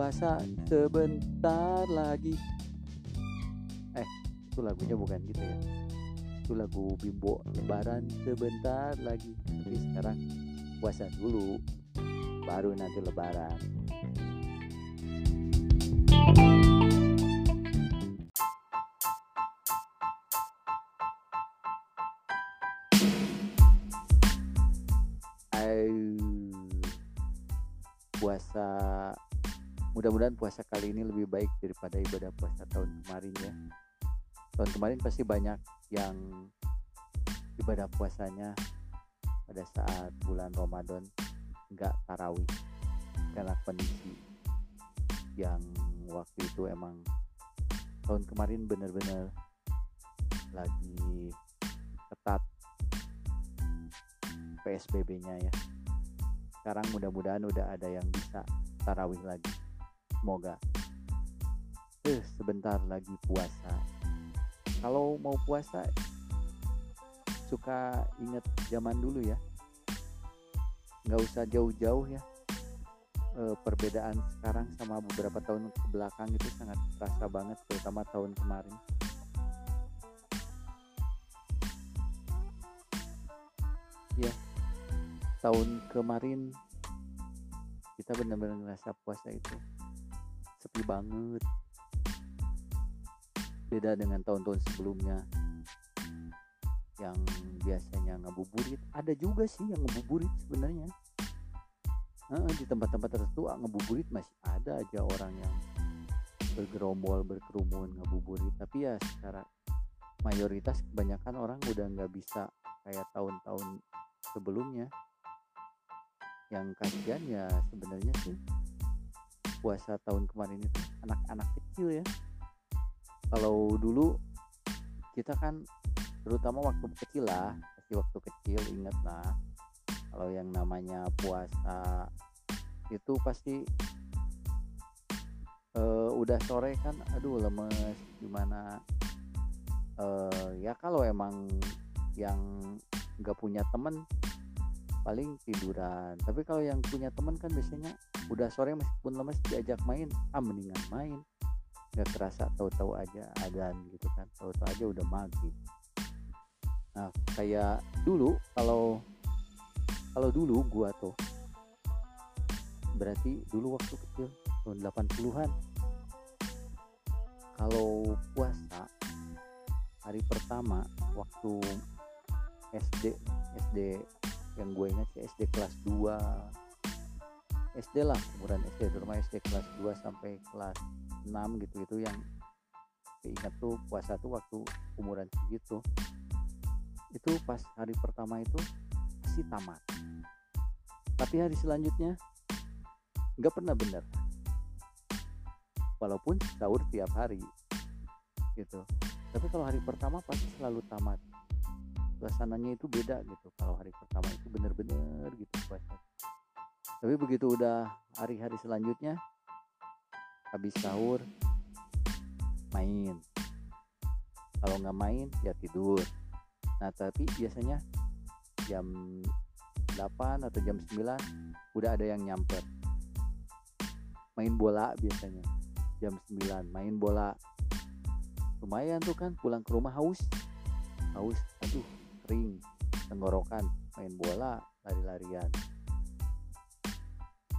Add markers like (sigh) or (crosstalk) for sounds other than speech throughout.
puasa sebentar lagi. Eh itu lagunya bukan gitu ya. Itu lagu bimbo lebaran sebentar lagi. Tapi sekarang puasa dulu baru nanti lebaran. puasa mudah-mudahan puasa kali ini lebih baik daripada ibadah puasa tahun kemarin ya. Tahun kemarin pasti banyak yang ibadah puasanya pada saat bulan Ramadan nggak tarawih karena kondisi yang waktu itu emang tahun kemarin bener-bener lagi ketat PSBB-nya ya. Sekarang mudah-mudahan udah ada yang bisa tarawih lagi semoga. Eh sebentar lagi puasa. Kalau mau puasa suka inget zaman dulu ya. Nggak usah jauh-jauh ya. E, perbedaan sekarang sama beberapa tahun ke belakang itu sangat terasa banget terutama tahun kemarin. Ya tahun kemarin kita benar-benar ngerasa puasa itu sepi banget. Beda dengan tahun-tahun sebelumnya. Yang biasanya ngabuburit ada juga sih yang ngabuburit sebenarnya. Di tempat-tempat tertentu ah, ngabuburit masih ada aja orang yang bergerombol berkerumun ngabuburit tapi ya secara mayoritas kebanyakan orang udah nggak bisa kayak tahun-tahun sebelumnya. Yang kasihan ya sebenarnya sih puasa tahun kemarin itu anak-anak kecil ya. Kalau dulu kita kan terutama waktu kecil lah pasti waktu kecil inget lah. Kalau yang namanya puasa itu pasti uh, udah sore kan aduh lemes gimana? Uh, ya kalau emang yang nggak punya temen paling tiduran. Tapi kalau yang punya teman kan biasanya udah sore meskipun lemes diajak main. Ah mendingan main. Nggak kerasa tahu-tahu aja adan gitu kan. Tahu-tahu aja udah maghrib. Nah kayak dulu kalau kalau dulu gua tuh berarti dulu waktu kecil tahun 80-an kalau puasa hari pertama waktu SD SD yang gue ingat sih SD kelas 2 SD lah umuran SD terutama SD kelas 2 sampai kelas 6 gitu itu yang ingat tuh puasa tuh waktu umuran segitu itu pas hari pertama itu masih tamat. Tapi hari selanjutnya nggak pernah bener. Walaupun sahur tiap hari gitu. Tapi kalau hari pertama pasti selalu tamat. Suasananya itu beda gitu kalau hari pertama itu bener-bener gitu puasa tapi begitu udah hari-hari selanjutnya habis sahur main. Kalau nggak main ya tidur. Nah tapi biasanya jam 8 atau jam 9 udah ada yang nyamper. Main bola biasanya jam 9 main bola. Lumayan tuh kan pulang ke rumah haus. Haus aduh kering tenggorokan. Main bola lari-larian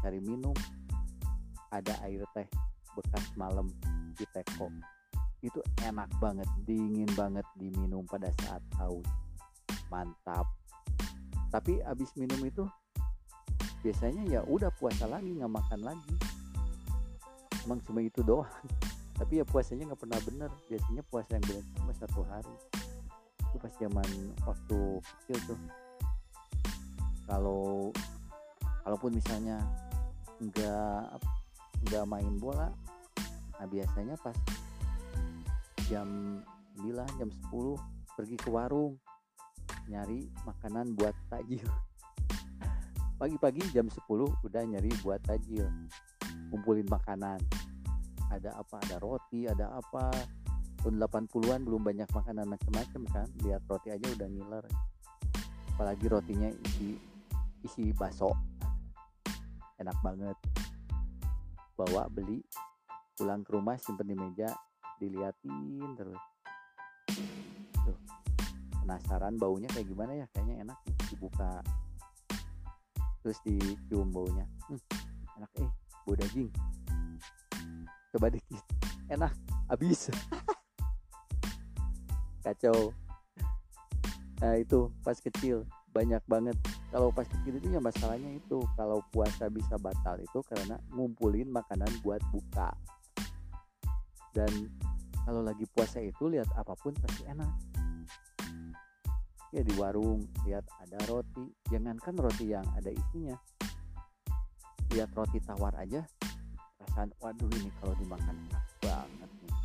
cari minum. Ada air teh bekas malam di teko. Itu enak banget dingin banget diminum pada saat haus. Mantap. Tapi abis minum itu biasanya ya udah puasa lagi nggak makan lagi. Emang cuma itu doang. (laughs) Tapi ya puasanya nggak pernah bener. Biasanya puasa yang bener cuma satu hari. Itu pas zaman waktu kecil tuh. Kalau kalaupun misalnya nggak nggak main bola nah biasanya pas jam 9 jam 10 pergi ke warung nyari makanan buat tajil (laughs) pagi-pagi jam 10 udah nyari buat tajil kumpulin makanan. Ada apa? Ada roti ada apa? Tahun 80-an belum banyak makanan macam-macam kan lihat roti aja udah ngiler. Apalagi rotinya isi isi baso enak banget. Bawa beli pulang ke rumah simpen di meja diliatin terus. Tuh penasaran baunya kayak gimana ya? Kayaknya enak dibuka. Terus dicium baunya. Hmm, enak eh bau daging. Coba dikit enak habis. (laughs) Kacau. Nah itu pas kecil banyak banget kalau pas kecil itu ya masalahnya itu kalau puasa bisa batal itu karena ngumpulin makanan buat buka. Dan kalau lagi puasa itu lihat apa pun pasti enak. Ya di warung lihat ada roti. Jangankan roti yang ada isinya. Lihat roti tawar aja perasaan waduh ini kalau dimakan enak banget nih.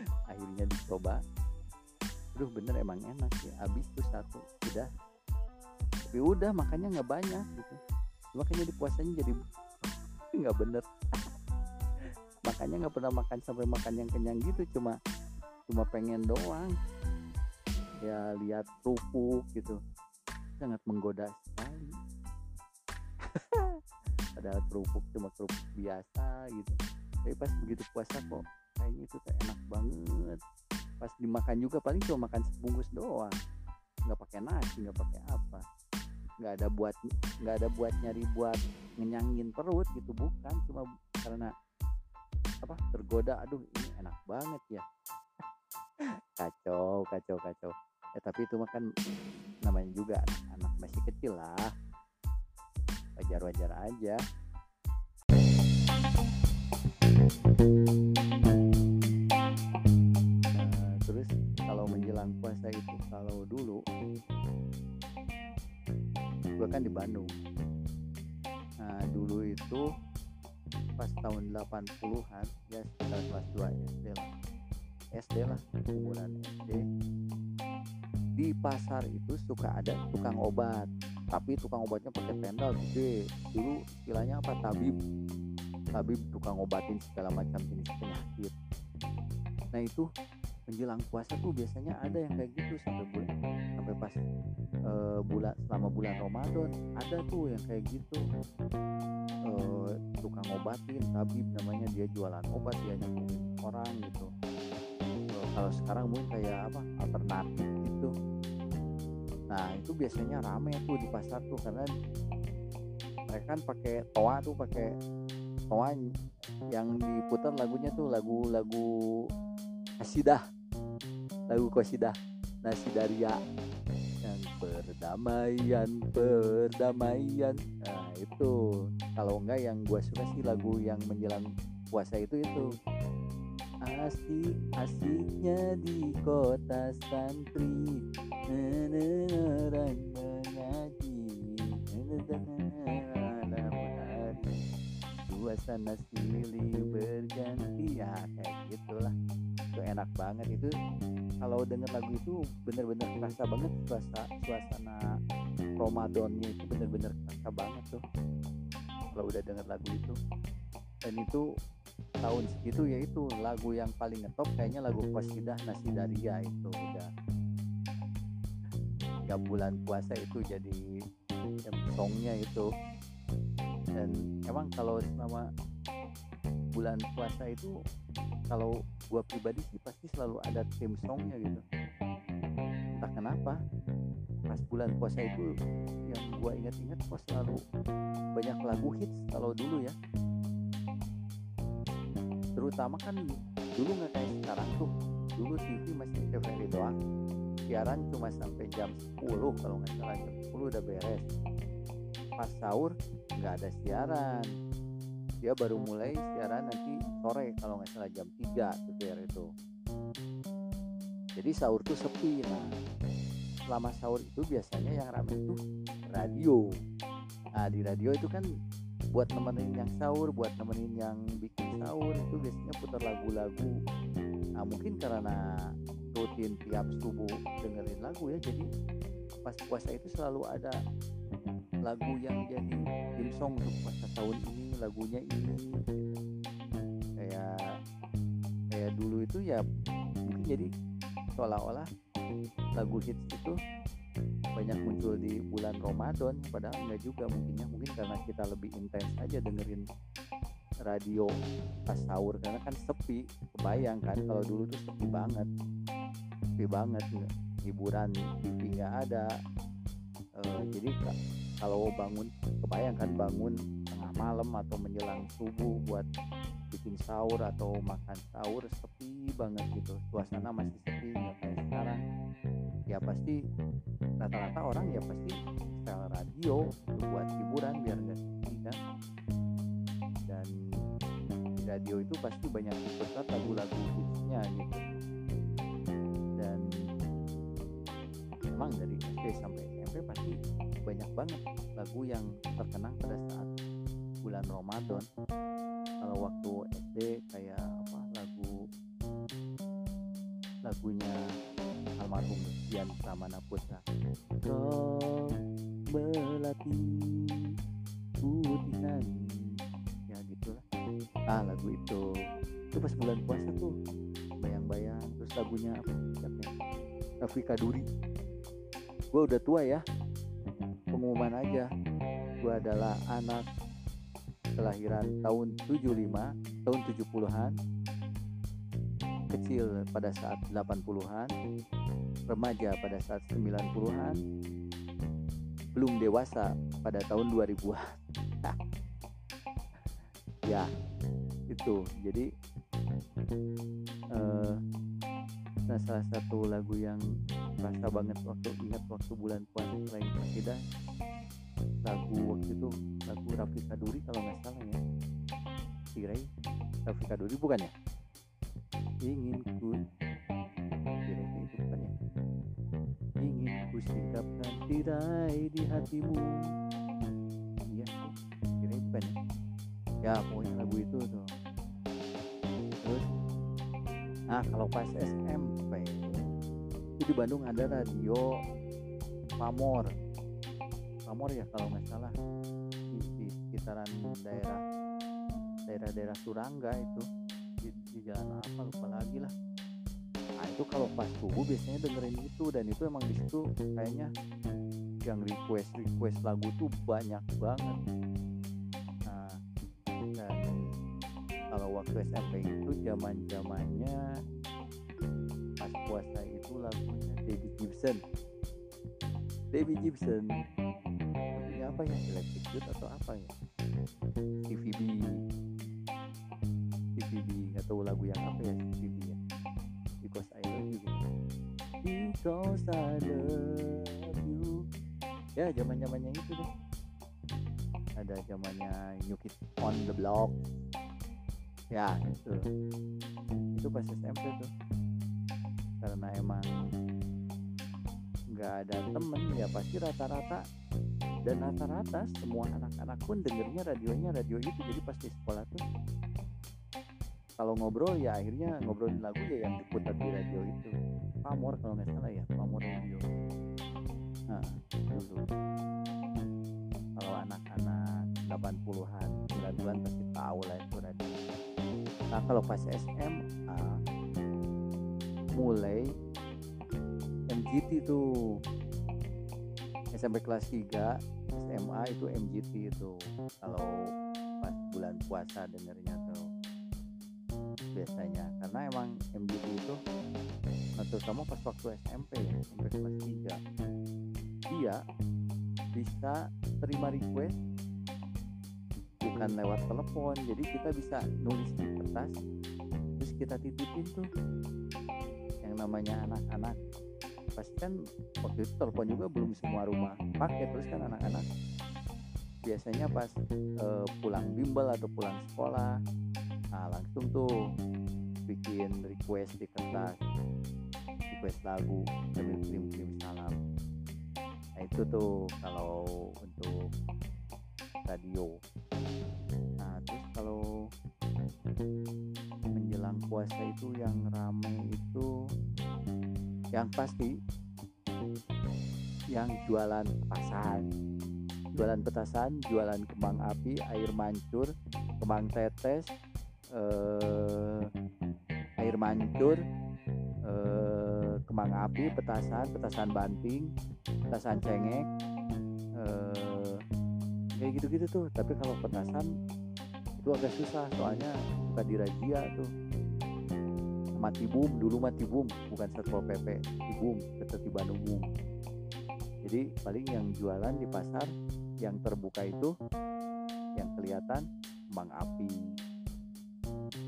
(laughs) Akhirnya dicoba aduh bener emang enak ya. Habis tuh satu udah. Tapi udah makannya nggak banyak gitu. Makanya di puasanya jadi (laughs) nggak bener. (laughs) Makanya nggak pernah makan sampai makan yang kenyang gitu cuma cuma pengen doang. Ya lihat kerupuk gitu. Sangat menggoda sekali. (laughs) Padahal kerupuk cuma kerupuk biasa gitu. Tapi pas begitu puasa kok kayaknya itu tuh enak banget pas dimakan juga paling cuma makan sebungkus doang. Nggak pakai nasi nggak pakai apa. Nggak ada buat nggak ada buat nyari buat ngenyangin perut gitu bukan. Cuma karena apa tergoda. Aduh ini enak banget ya. Kacau kacau kacau. Ya tapi itu makan namanya juga anak masih kecil lah. Wajar wajar aja menjelang puasa itu kalau dulu gue kan di Bandung. Nah dulu itu pas tahun 80-an ya sekitar kelas 2 SD lah. SD lah umuran SD di pasar itu suka ada tukang obat tapi tukang obatnya pakai tenda gede. Dulu istilahnya apa? Tabib. Tabib tukang obatin segala macam jenis penyakit. Nah itu menjelang puasa tuh biasanya ada yang kayak gitu sampai bulan sampai pas e, bulan selama bulan Ramadan ada tuh yang kayak gitu. E, tukang obatin tabib namanya dia jualan obat dia nyembuhin orang gitu. E, kalau sekarang mungkin kayak apa alternatif gitu. Nah itu biasanya rame tuh di pasar tuh karena mereka kan pakai toa tuh pakai toa yang diputar lagunya tuh lagu-lagu kasidah lagu kosidah nasi daria. Yang perdamaian perdamaian. Nah itu. Kalau enggak yang gue suka sih lagu yang menjelang puasa itu itu. Asik asiknya di kota santri. Orang mengaji. Suasana silih berganti. Ya kayak gitulah itu enak banget. Itu kalau denger lagu itu bener-bener kerasa banget suasana suasana Ramadannya itu bener-bener kerasa banget tuh. Kalau udah denger lagu itu. Dan itu tahun segitu ya itu lagu yang paling ngetop kayaknya lagu Qasidah Nasi Daria itu udah. Tiap bulan puasa itu jadi songnya itu. Dan emang kalau selama bulan puasa itu kalau gue pribadi sih pasti selalu ada theme songnya gitu. Entah kenapa pas bulan puasa itu yang gue ingat-ingat kok selalu banyak lagu hits kalau dulu ya. Terutama kan dulu nggak kayak sekarang tuh. Dulu TV masih TVRI doang. Siaran cuma sampai jam 10 kalau nggak salah jam 10 udah beres. Pas sahur nggak ada siaran dia baru mulai siaran nanti sore kalau nggak salah jam 3 TVR itu. Jadi sahur tuh sepi nah. Selama sahur itu biasanya yang ramai itu radio. Nah di radio itu kan buat nemenin yang sahur buat nemenin yang bikin sahur itu biasanya putar lagu-lagu. Nah mungkin karena rutin tiap subuh dengerin lagu ya jadi pas puasa itu selalu ada lagu yang jadi tim song untuk puasa tahun ini lagunya ini. Kayak kayak dulu itu ya jadi seolah-olah lagu hits itu banyak muncul di bulan Ramadan padahal enggak juga mungkinnya. Mungkin karena kita lebih intens aja dengerin radio pas sahur karena kan sepi kebayang kan? Kalau dulu tuh sepi banget sepi banget hiburan TV nggak ada. E, jadi kalau bangun kebayang kan bangun malam atau menjelang subuh buat bikin sahur atau makan sahur sepi banget gitu. Suasana masih sepi nggak kayak sekarang. Ya pasti rata-rata orang ya pasti setel radio buat hiburan biar nggak sepi kan. Radio itu pasti banyak diputar lagu-lagu hitsnya gitu. Dan emang dari SD sampai SMP pasti banyak banget lagu yang terkenang pada saat bulan Ramadan. Kalau waktu SD kayak apa lagu lagunya almarhum Dian Pramana Putra kau melati putihan ah lagu itu. Itu pas bulan puasa tuh. Bayang-bayang. Terus lagunya apa? Siapa Rafika Duri. Gue udah tua ya. Pengumuman aja. Gue adalah anak kelahiran tahun 75 tahun 70-an kecil pada saat 80-an remaja pada saat 90-an belum dewasa pada tahun 2000-an (laughs) ya itu. Jadi uh, nah salah satu lagu yang rasa banget waktu ingat waktu bulan puasa selain Kasidah lagu waktu itu lagu Raffi Kaduri kalau nggak salah ya. Tirai Raffi Kaduri bukan ya? Ingin ku Tirai itu bukan ya? Ingin ku sikapkan tirai di hatimu. Iya Tirai bukan ya? Ya pokoknya lagu itu tuh. Terus nah kalau pas SMP itu di Bandung ada radio Pamor Pamor ya kalau nggak salah. Di, di sekitaran daerah daerah-daerah Surangga itu. Di, di jalan apa lupa lagi lah. Nah itu kalau pas subuh biasanya dengerin itu. Dan itu emang di situ kayaknya yang request request lagu tuh banyak banget. Waktu SMP itu zaman zamannya pas puasa itu lagunya Debbie Gibson Debbie Gibson. Lagunya apa ya? Electric Youth atau apa ya? TVB TVB nggak tahu lagu yang apa ya TVB ya. Because I Love You. Because I Love You. Ya zaman zamannya itu deh. Ada zamannya New Kids on the Block. Ya itu. Itu pas SMP tuh. Karena emang nggak ada temen ya pasti rata-rata. Dan rata-rata semua anak-anak pun dengernya radionya radio itu jadi pas di sekolah tuh. Kalau ngobrol ya akhirnya ngobrolin lagu ya yang diputar di radio itu. Pamor kalau nggak salah ya pamor radio nah dulu kalau anak-anak 80-an 90-an pasti tahu lah itu radio. Nah kalau pas SMA mulai MGT tuh. SMP kelas 3 SMA itu MGT itu kalau pas bulan puasa dengernya tuh. Biasanya karena emang MGT itu terutama pas waktu SMP ya SMP kelas 3 dia bisa terima request bukan lewat telepon jadi kita bisa nulis di kertas terus kita titipin tuh. Yang namanya anak-anak pasti kan waktu itu telepon juga belum semua rumah pakai terus kan anak-anak biasanya pas uh, pulang bimbel atau pulang sekolah nah langsung tuh bikin request di kertas request lagu sambil kirim-kirim salam. Nah itu tuh kalau untuk radio. Nah terus kalau menjelang puasa itu yang rame itu yang pasti yang jualan petasan. Jualan petasan jualan kembang api air mancur kembang tetes eh, air mancur eh, kembang api petasan petasan banting petasan cengek eh, kayak gitu-gitu tuh. Tapi kalau petasan itu agak susah soalnya bukan dirazia tuh mati boom dulu mati boom bukan satpol pp tibum ketertiban umum jadi paling yang jualan di pasar yang terbuka itu yang kelihatan kembang api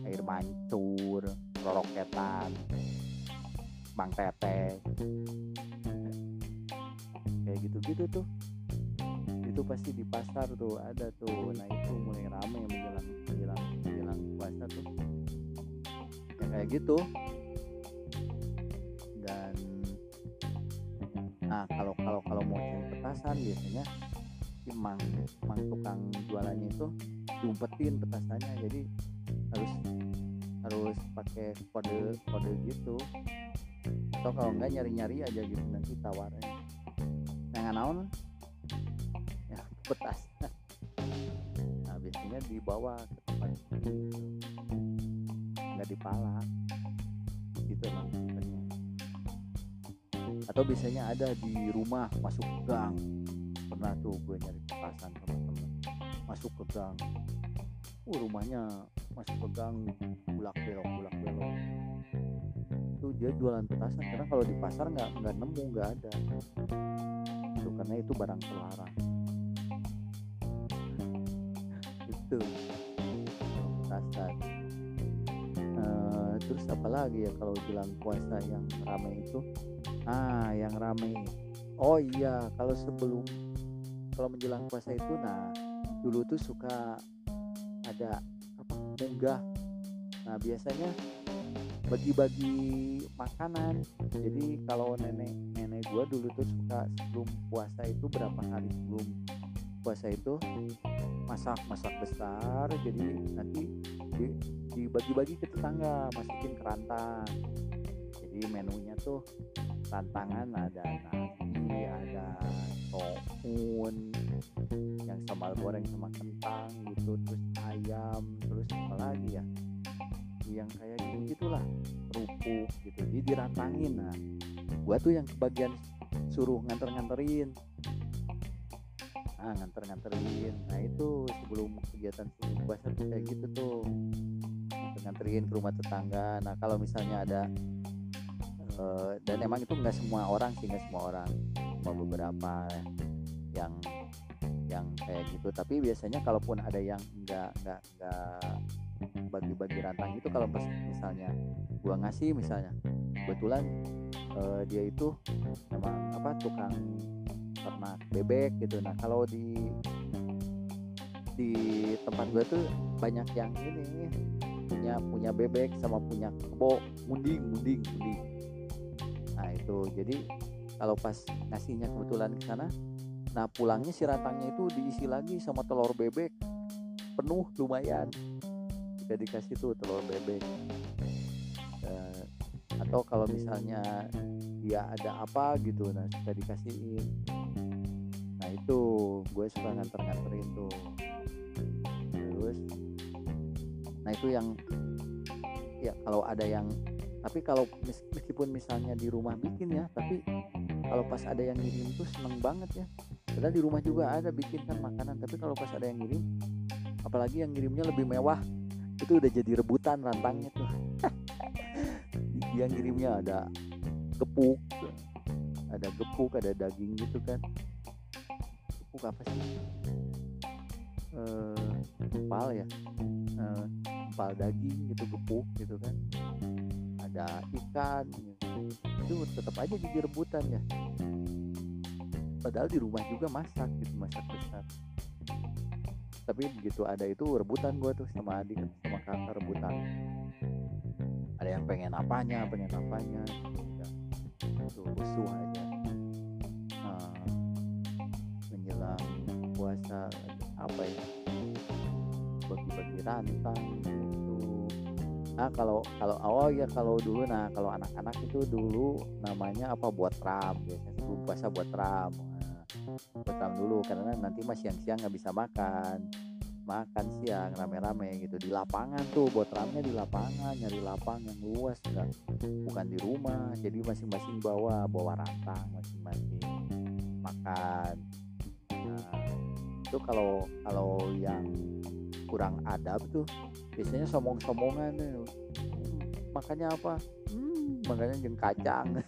air mancur roroketan bang teteh kayak gitu-gitu tuh. Itu pasti di pasar tuh ada tuh. Nah itu mulai rame menjelang menjelang menjelang puasa tuh kayak gitu. Dan nah kalau kalau kalau mau cari petasan biasanya emang emang tukang jualannya itu diumpetin petasannya. Jadi harus harus pakai kode kode gitu. Atau kalau enggak nyari nyari aja gitu nanti tawarin. Nah naon? Ya (laughs) petasan nah biasanya dibawa ke tempat nggak dipala gitu emang atau biasanya ada di rumah masuk gang. Pernah tuh gue nyari petasan sama temen. Masuk ke gang. Uh, rumahnya masuk ke gang bulak belok bulak belok. Itu dia jualan petasan karena kalau di pasar nggak nggak nemu nggak ada. Itu karena itu barang terlarang. (laughs) Itu. Petasan terus apa lagi ya kalau bilang puasa yang ramai itu? Ah yang ramai. Oh iya kalau sebelum kalau menjelang puasa itu nah dulu tuh suka ada apa munggah. Nah biasanya bagi-bagi makanan. Jadi kalau nenek nenek gua dulu tuh suka sebelum puasa itu berapa hari sebelum puasa itu masak masak besar. Jadi nanti dibagi-bagi ke tetangga masukin kerantang jadi menunya tuh tantangan ada nasi ada soun yang sambal goreng sama kentang gitu terus ayam terus apa lagi ya? Yang kayak gitu gitulah kerupuk gitu. Jadi dirantangin. Nah gua tuh yang kebagian suruh nganter-nganterin. Nah nganter-nganterin. Nah itu sebelum kegiatan puasa tuh kayak gitu tuh nganterin ke rumah tetangga. Nah kalau misalnya ada uh, dan emang itu nggak semua orang sih semua orang cuma beberapa yang yang kayak gitu. Tapi biasanya kalaupun ada yang nggak nggak nggak bagi-bagi rantang itu kalau misalnya gua ngasih misalnya kebetulan uh, dia itu memang apa tukang ternak bebek gitu. Nah kalau di di tempat gua tuh banyak yang ini punya punya bebek sama punya kebo. Munding munding munding. Nah itu. Jadi kalau pas ngasihnya kebetulan ke sana nah pulangnya si rantangnya itu diisi lagi sama telur bebek. Penuh lumayan. Kita dikasih tuh telur bebek. Uh, atau kalau misalnya dia ada apa gitu nah kita dikasihin. Nah itu. Gue suka nganter-nganterin tuh nah itu yang ya kalau ada yang tapi kalau meskipun misalnya di rumah bikin ya tapi kalau pas ada yang ngirim tuh seneng banget ya. Padahal di rumah juga ada bikin kan makanan tapi kalau pas ada yang ngirim apalagi yang ngirimnya lebih mewah itu udah jadi rebutan rantangnya tuh. (laughs) Dia ngirimnya ada gepuk ada gepuk ada daging gitu kan. Gepuk apa sih? Eh, empal ya? Eh, empal daging gitu gepuk gitu kan. Ada ikan itu tetap aja jadi rebutan ya. Padahal di rumah juga masak gitu masak besar. Tapi begitu ada itu rebutan gue tuh sama adik sama kakak rebutan. Ada yang pengen apanya pengen apanya itu rusuh aja. Nah, menjelang puasa apa ya bagi-bagi rantang nah kalau kalau awal ya kalau dulu nah kalau anak-anak itu dulu namanya apa buat ram biasanya sebelum puasa buat ram. Nah, buat ram dulu karena nanti masih siang-siang nggak bisa makan. Makan siang rame-rame gitu. Di lapangan tuh buat ramnya di lapangan nyari lapang yang luas enggak. Bukan di rumah jadi masing-masing bawa bawa rantang masing-masing makan. Nah, itu kalau kalau yang kurang adab tuh biasanya somong-somongan tuh hmm, makannya apa? Hmm, makanya jeng kacang.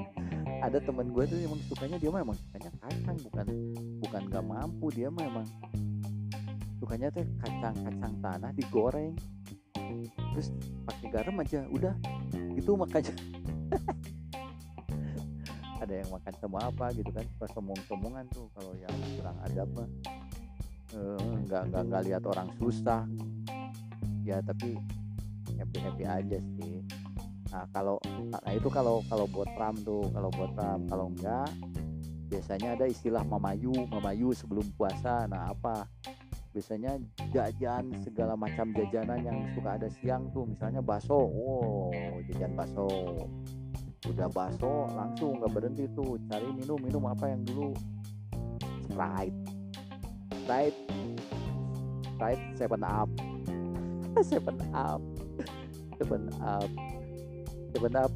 (laughs) Ada teman gue tuh emang sukanya dia mah emang sukanya kacang bukan bukan gak mampu dia mah emang sukanya teh kacang-kacang tanah digoreng. Terus pakai garam aja udah. Itu makanya. (laughs) Ada yang makan sama apa gitu kan pas somong-somongan tuh kalau yang kurang adab mah. Eh, nggak nggak nggak lihat orang susah ya tapi happy happy aja sih. Nah kalau nah itu kalau kalau buat ram tuh kalau buat ram. Kalau enggak biasanya ada istilah mamayu mamayu sebelum puasa. Nah apa? Biasanya jajan segala macam jajanan yang suka ada siang tuh misalnya bakso. Wow jajan bakso. Udah bakso langsung nggak berhenti tuh. Cari minum minum apa yang dulu? Sprite. Sprite. Sprite seven up (laughs) seven up. Seven up. Seven up.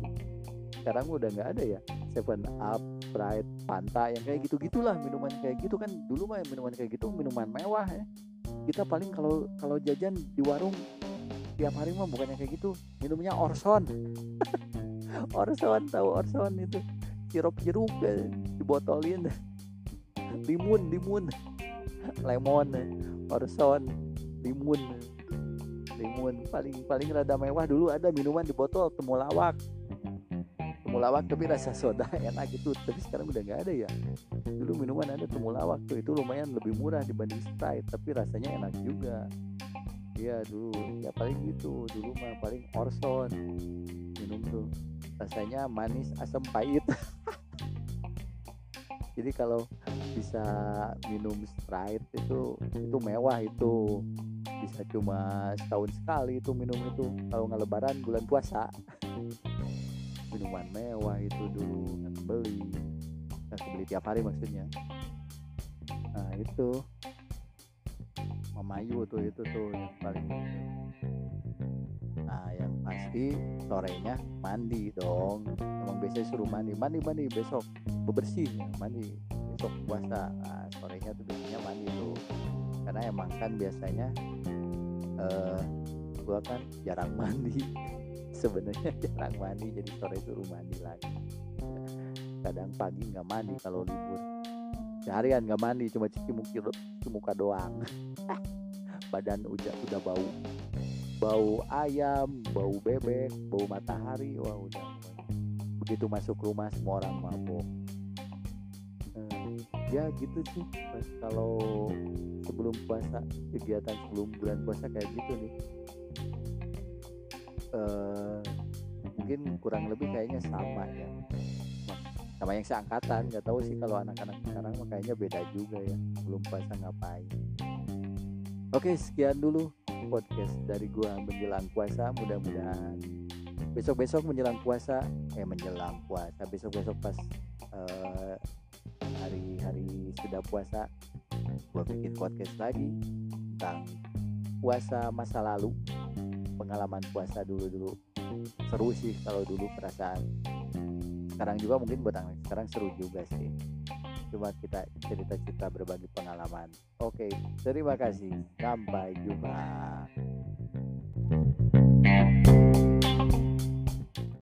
Sekarang udah nggak ada ya? Seven up sprite fanta yang kayak gitu gitulah minuman kayak gitu kan. Dulu mah minuman kayak gitu minuman mewah ya. Kita paling kalau kalau jajan di warung tiap hari mah bukannya kayak gitu. Minumnya Orson. (laughs) Orson tahu Orson itu? Sirup jeruk eh, dibotolin. Limun limun. Lemon Orson limun limun paling paling rada mewah dulu ada minuman di botol temulawak. Temulawak tapi rasa soda (laughs) enak gitu tapi sekarang udah nggak ada ya. Dulu minuman ada temulawak tuh itu lumayan lebih murah dibanding Sprite tapi rasanya enak juga. Iya dulu. Ya paling gitu dulu mah paling Orson minum tuh. Rasanya manis asam pahit. (laughs) Jadi kalau bisa minum Sprite itu itu mewah itu bisa cuma setahun sekali itu minum itu. Kalau nggak lebaran bulan puasa. Minuman mewah itu dulu nggak beli nggak beli tiap hari maksudnya. Nah itu. Memayu tuh itu tuh yang paling nah yang pasti sorenya mandi dong. Emang biasanya suruh mandi. Mandi mandi besok. Bebersih mandi. Besok puasa. Nah, sorenya tuh biasanya mandi tuh karena emang kan biasanya eh, gua kan jarang (laughs) mandi. Sebenarnya jarang mandi jadi sore itu rumah mandi lagi. Kadang pagi nggak mandi kalau libur. Seharian nggak mandi cuma cuci muka, cuci muka doang. (laughs) Badan udah udah bau. Bau ayam bau bebek bau matahari wah udah. Begitu masuk rumah semua orang mabok hmm, ya gitu sih. Pas kalau sebelum puasa kegiatan sebelum bulan puasa kayak gitu nih. Uh, mungkin kurang lebih kayaknya sama ya. Sama yang seangkatan nggak tahu sih kalau anak-anak sekarang makanya beda juga ya. Belum puasa ngapain. Oke sekian dulu podcast dari gua menjelang puasa. Mudah-mudahan besok-besok menjelang puasa eh menjelang puasa. Besok-besok pas uh, sudah puasa gua bikin podcast lagi tentang puasa masa lalu. Pengalaman puasa dulu-dulu. Seru sih kalau dulu perasaan. Sekarang juga mungkin buat anak sekarang seru juga sih. Cuma kita cerita-cerita berbagi pengalaman. Oke terima kasih. Sampai jumpa